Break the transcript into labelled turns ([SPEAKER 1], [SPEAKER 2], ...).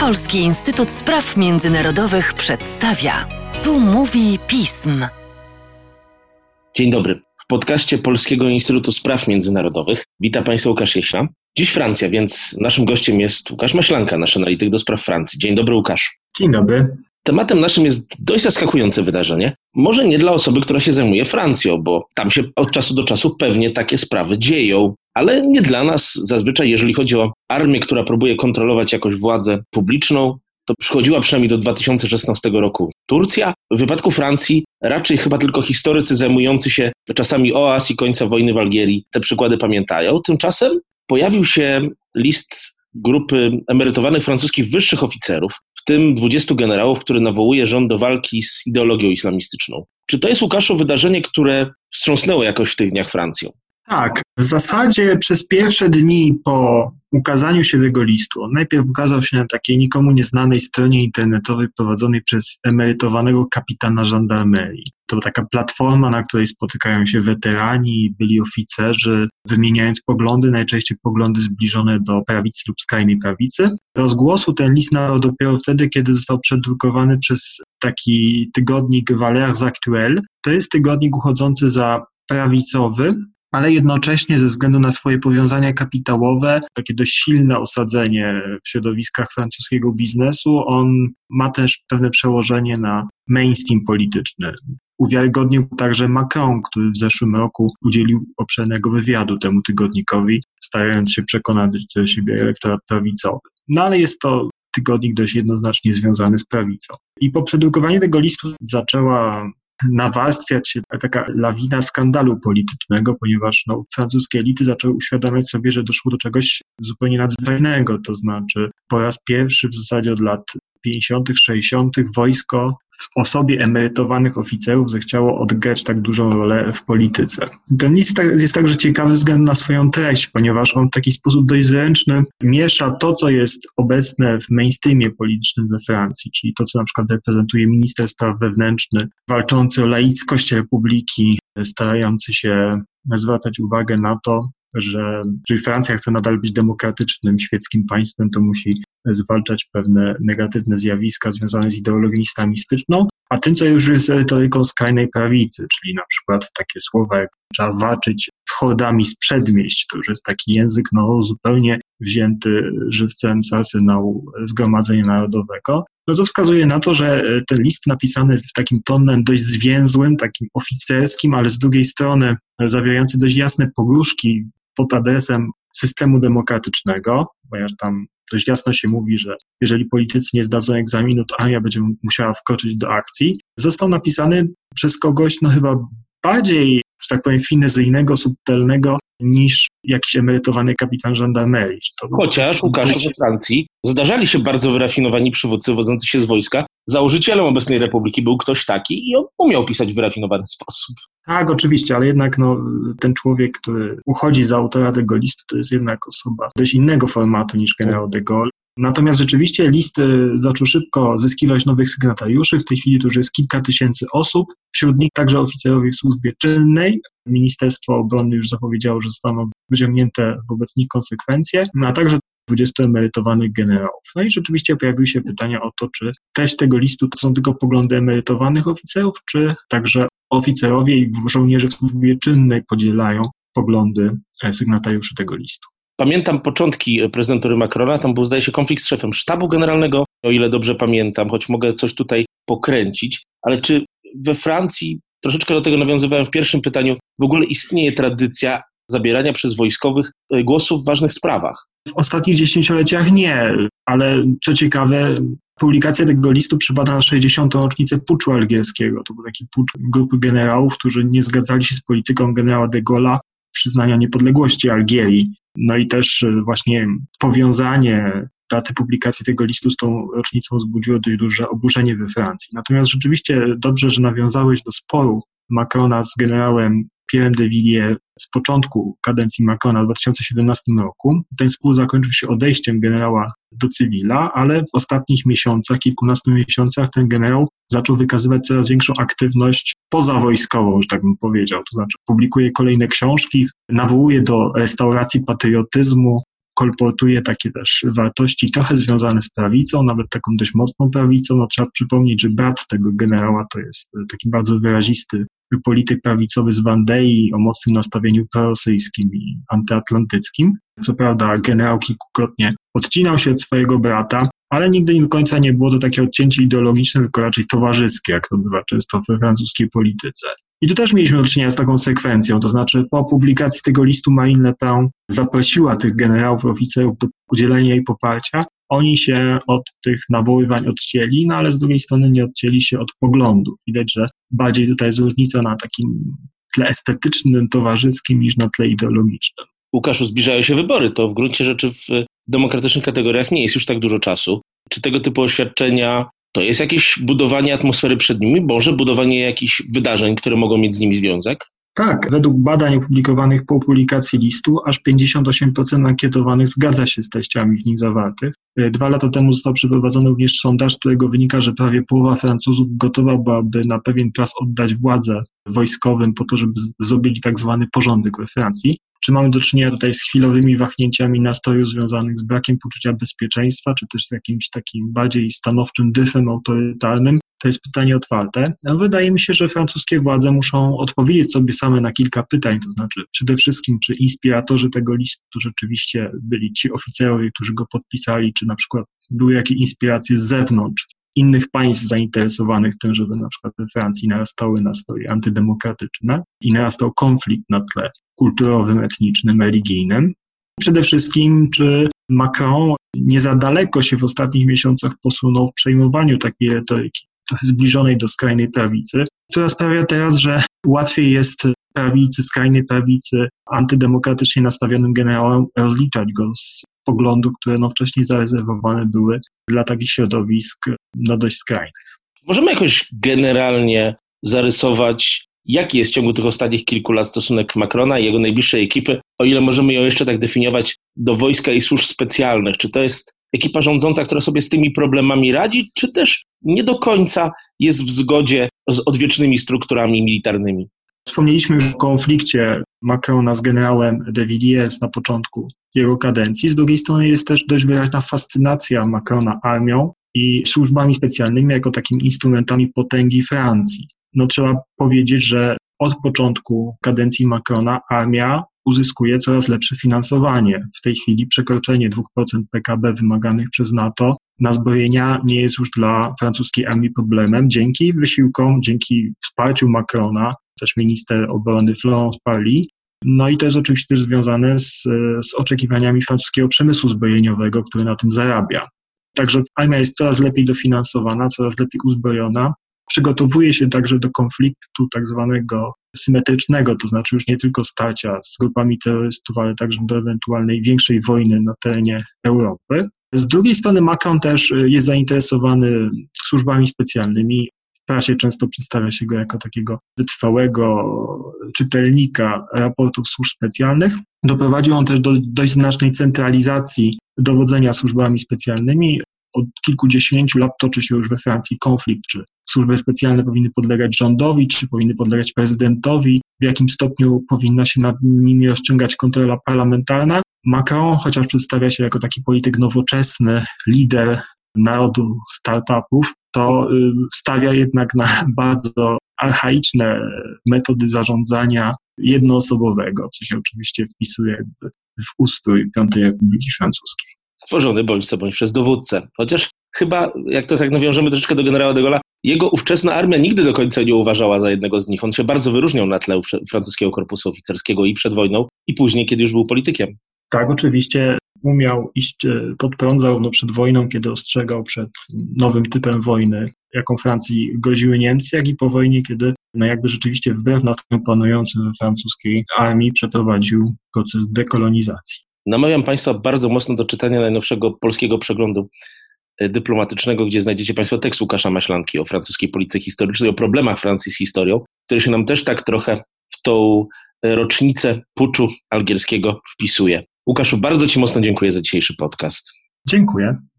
[SPEAKER 1] Polski Instytut Spraw Międzynarodowych przedstawia. Tu mówi pism.
[SPEAKER 2] Dzień dobry. W podcaście Polskiego Instytutu Spraw Międzynarodowych witam Państwa Łukasz Jeśna. Dziś Francja, więc naszym gościem jest Łukasz Maślanka, nasz analityk do spraw Francji. Dzień dobry, Łukasz.
[SPEAKER 3] Dzień dobry.
[SPEAKER 2] Tematem naszym jest dość zaskakujące wydarzenie. Może nie dla osoby, która się zajmuje Francją, bo tam się od czasu do czasu pewnie takie sprawy dzieją, ale nie dla nas. Zazwyczaj, jeżeli chodzi o armię, która próbuje kontrolować jakąś władzę publiczną, to przychodziła przynajmniej do 2016 roku Turcja. W wypadku Francji raczej chyba tylko historycy zajmujący się czasami OAS i końca wojny w Algierii te przykłady pamiętają. Tymczasem pojawił się list grupy emerytowanych francuskich wyższych oficerów, w tym 20 generałów, który nawołuje rząd do walki z ideologią islamistyczną. Czy to jest, Łukaszu, wydarzenie, które wstrząsnęło jakoś w tych dniach Francją?
[SPEAKER 3] Tak, w zasadzie przez pierwsze dni po ukazaniu się tego listu, on najpierw ukazał się na takiej nikomu nieznanej stronie internetowej prowadzonej przez emerytowanego kapitana żandarmerii. To taka platforma, na której spotykają się weterani i byli oficerzy, wymieniając poglądy, najczęściej poglądy zbliżone do prawicy lub skrajnej prawicy. Rozgłosu ten list nabrał dopiero wtedy, kiedy został przedrukowany przez taki tygodnik Valeurs Actuels. To jest tygodnik uchodzący za prawicowy, ale jednocześnie ze względu na swoje powiązania kapitałowe, takie dość silne osadzenie w środowiskach francuskiego biznesu, on ma też pewne przełożenie na mainstream polityczny. Uwiarygodnił także Macron, który w zeszłym roku udzielił obszernego wywiadu temu tygodnikowi, starając się przekonać do siebie elektorat prawicowy. No ale jest to tygodnik dość jednoznacznie związany z prawicą. I po przedrukowaniu tego listu zaczęła nawarstwiać się taka lawina skandalu politycznego, ponieważ no, francuskie elity zaczęły uświadamiać sobie, że doszło do czegoś zupełnie nadzwyczajnego, to znaczy po raz pierwszy w zasadzie od lat 50., 60. wojsko w osobie emerytowanych oficerów zechciało odgrać tak dużą rolę w polityce. Ten list tak, jest także ciekawy ze względu na swoją treść, ponieważ on w taki sposób dość zręczny miesza to, co jest obecne w mainstreamie politycznym we Francji, czyli to, co na przykład reprezentuje minister spraw wewnętrznych, walczący o laickość republiki, starający się zwracać uwagę na to, że jeżeli Francja chce nadal być demokratycznym, świeckim państwem, to musi zwalczać pewne negatywne zjawiska związane z ideologią islamistyczną, a tym, co już jest retoryką skrajnej prawicy, czyli na przykład takie słowa jak trzeba walczyć z hordami z przedmieść, to już jest taki język no, zupełnie wzięty żywcem z arsenału Zgromadzenia Narodowego, no co wskazuje na to, że ten list napisany w takim tonem dość zwięzłym, takim oficerskim, ale z drugiej strony zawierający dość jasne pogróżki pod adresem systemu demokratycznego, ponieważ tam dość jasno się mówi, że jeżeli politycy nie zdadzą egzaminu, to armia będzie musiała wkroczyć do akcji, został napisany przez kogoś, no chyba bardziej, że tak powiem, finezyjnego, subtelnego niż jakiś emerytowany kapitan żandarmerii.
[SPEAKER 2] Chociaż Łukasz we Francji zdarzali się bardzo wyrafinowani przywódcy wodzący się z wojska. Założycielem obecnej republiki był ktoś taki i on umiał pisać w wyrafinowany sposób.
[SPEAKER 3] Tak, oczywiście, ale jednak no, ten człowiek, który uchodzi za autora tego listu, to jest jednak osoba dość innego formatu niż generał de Gaulle. Natomiast rzeczywiście list zaczął szybko zyskiwać nowych sygnatariuszy. W tej chwili to już jest kilka tysięcy osób, wśród nich także oficerowie w służbie czynnej. Ministerstwo Obrony już zapowiedziało, że zostaną wyciągnięte wobec nich konsekwencje, no, a także 20 emerytowanych generałów. No i rzeczywiście pojawiły się pytania o to, czy treść tego listu to są tylko poglądy emerytowanych oficerów, czy także oficerowie i żołnierze w służbie czynnej podzielają poglądy sygnatariuszy tego listu.
[SPEAKER 2] Pamiętam początki prezydentury Macrona, tam był zdaje się konflikt z szefem sztabu generalnego, o ile dobrze pamiętam, choć mogę coś tutaj pokręcić, ale czy we Francji, troszeczkę do tego nawiązywałem w pierwszym pytaniu, w ogóle istnieje tradycja zabierania przez wojskowych głosów w ważnych sprawach?
[SPEAKER 3] W ostatnich dziesięcioleciach nie, ale co ciekawe, publikacja tego listu przypada na 60. rocznicę puczu algierskiego. To był taki pucz grupy generałów, którzy nie zgadzali się z polityką generała de Gaulle'a przyznania niepodległości Algierii. No i też właśnie powiązanie daty publikacji tego listu z tą rocznicą wzbudziło dość duże oburzenie we Francji. Natomiast rzeczywiście dobrze, że nawiązałeś do sporu Macrona z generałem Pierre de Villiers z początku kadencji Macrona w 2017 roku. Ten spór zakończył się odejściem generała do cywila, ale w ostatnich miesiącach, kilkunastu miesiącach ten generał zaczął wykazywać coraz większą aktywność pozawojskową, że tak bym powiedział. To znaczy publikuje kolejne książki, nawołuje do restauracji patriotyzmu, kolportuje takie też wartości trochę związane z prawicą, nawet taką dość mocną prawicą. No, trzeba przypomnieć, że brat tego generała to jest taki bardzo wyrazisty polityk prawicowy z Wandei o mocnym nastawieniu prorosyjskim i antyatlantyckim. Co prawda generał kilkukrotnie odcinał się od swojego brata, ale nigdy do końca nie było to takie odcięcie ideologiczne, tylko raczej towarzyskie, jak to bywa często we francuskiej polityce. I tu też mieliśmy do czynienia z taką sekwencją, to znaczy po publikacji tego listu Marine Le Pen zaprosiła tych generałów, oficerów do udzielenia jej poparcia. Oni się od tych nawoływań odcięli, no ale z drugiej strony nie odcięli się od poglądów. Widać, że bardziej tutaj jest różnica na takim tle estetycznym, towarzyskim niż na tle ideologicznym.
[SPEAKER 2] Łukaszu, zbliżają się wybory. To w gruncie rzeczy w demokratycznych kategoriach nie jest już tak dużo czasu. Czy tego typu oświadczenia to jest jakieś budowanie atmosfery przed nimi, może budowanie jakichś wydarzeń, które mogą mieć z nimi związek?
[SPEAKER 3] Tak, według badań opublikowanych po publikacji listu, aż 58% ankietowanych zgadza się z treściami w nim zawartych. E, dwa lata temu został przeprowadzony również sondaż, z którego wynika, że prawie połowa Francuzów gotowa byłaby na pewien czas oddać władzę wojskowym po to, żeby zrobili tak zwany porządek we Francji. Czy mamy do czynienia tutaj z chwilowymi wahnięciami nastroju związanych z brakiem poczucia bezpieczeństwa, czy też z jakimś takim bardziej stanowczym dyfem autorytarnym? To jest pytanie otwarte. Wydaje mi się, że francuskie władze muszą odpowiedzieć sobie same na kilka pytań, to znaczy przede wszystkim, czy inspiratorzy tego listu rzeczywiście byli ci oficerowie, którzy go podpisali, czy na przykład były jakieś inspiracje z zewnątrz, innych państw zainteresowanych tym, żeby na przykład we Francji narastały nastroje antydemokratyczne i narastał konflikt na tle kulturowym, etnicznym, religijnym. Przede wszystkim, czy Macron nie za daleko się w ostatnich miesiącach posunął w przejmowaniu takiej retoryki trochę zbliżonej do skrajnej prawicy, która sprawia teraz, że łatwiej jest prawicy, skrajnej prawicy, antydemokratycznie nastawionym generałem rozliczać go z poglądów, które no wcześniej zarezerwowane były dla takich środowisk no dość skrajnych.
[SPEAKER 2] Możemy jakoś generalnie zarysować, jaki jest w ciągu tych ostatnich kilku lat stosunek Macrona i jego najbliższej ekipy, o ile możemy ją jeszcze tak definiować, do wojska i służb specjalnych. Czy to jest ekipa rządząca, która sobie z tymi problemami radzi, czy też nie do końca jest w zgodzie z odwiecznymi strukturami militarnymi?
[SPEAKER 3] Wspomnieliśmy już o konflikcie Macrona z generałem de Villiers na początku jego kadencji. Z drugiej strony jest też dość wyraźna fascynacja Macrona armią i służbami specjalnymi jako takimi instrumentami potęgi Francji. No trzeba powiedzieć, że od początku kadencji Macrona armia uzyskuje coraz lepsze finansowanie. W tej chwili przekroczenie 2% PKB wymaganych przez NATO na zbrojenia nie jest już dla francuskiej armii problemem dzięki wysiłkom, dzięki wsparciu Macrona, też minister obrony Florence Parly. No i to jest oczywiście też związane z, z oczekiwaniami francuskiego przemysłu zbrojeniowego, który na tym zarabia. Także armia jest coraz lepiej dofinansowana, coraz lepiej uzbrojona przygotowuje się także do konfliktu tak zwanego symetrycznego, to znaczy już nie tylko starcia z grupami terrorystów, ale także do ewentualnej większej wojny na terenie Europy. Z drugiej strony Macron też jest zainteresowany służbami specjalnymi. W prasie często przedstawia się go jako takiego wytrwałego czytelnika raportów służb specjalnych. Doprowadził on też do dość znacznej centralizacji dowodzenia służbami specjalnymi od kilkudziesięciu lat toczy się już we Francji konflikt, czy służby specjalne powinny podlegać rządowi, czy powinny podlegać prezydentowi, w jakim stopniu powinna się nad nimi rozciągać kontrola parlamentarna. Macron, chociaż przedstawia się jako taki polityk nowoczesny, lider narodu startupów, to y, stawia jednak na bardzo archaiczne metody zarządzania jednoosobowego, co się oczywiście wpisuje w ustrój Piątej Republiki Francuskiej
[SPEAKER 2] stworzony bądź co bądź przez dowódcę. Chociaż chyba, jak to tak nawiążemy troszeczkę do generała de Gaulle'a, jego ówczesna armia nigdy do końca nie uważała za jednego z nich. On się bardzo wyróżniał na tle francuskiego korpusu oficerskiego i przed wojną, i później, kiedy już był politykiem.
[SPEAKER 3] Tak, oczywiście umiał iść e, pod prąd zarówno przed wojną, kiedy ostrzegał przed nowym typem wojny, jaką Francji groziły Niemcy, jak i po wojnie, kiedy no jakby rzeczywiście wbrew nastrojom panującym we francuskiej armii przeprowadził proces dekolonizacji.
[SPEAKER 2] Namawiam Państwa bardzo mocno do czytania najnowszego polskiego przeglądu e, dyplomatycznego, gdzie znajdziecie Państwo tekst Łukasza Maślanki o francuskiej policji historycznej, o problemach Francji z historią, który się nam też tak trochę w tą e, rocznicę puczu algierskiego wpisuje. Łukaszu, bardzo Ci mocno dziękuję za dzisiejszy podcast.
[SPEAKER 3] Dziękuję.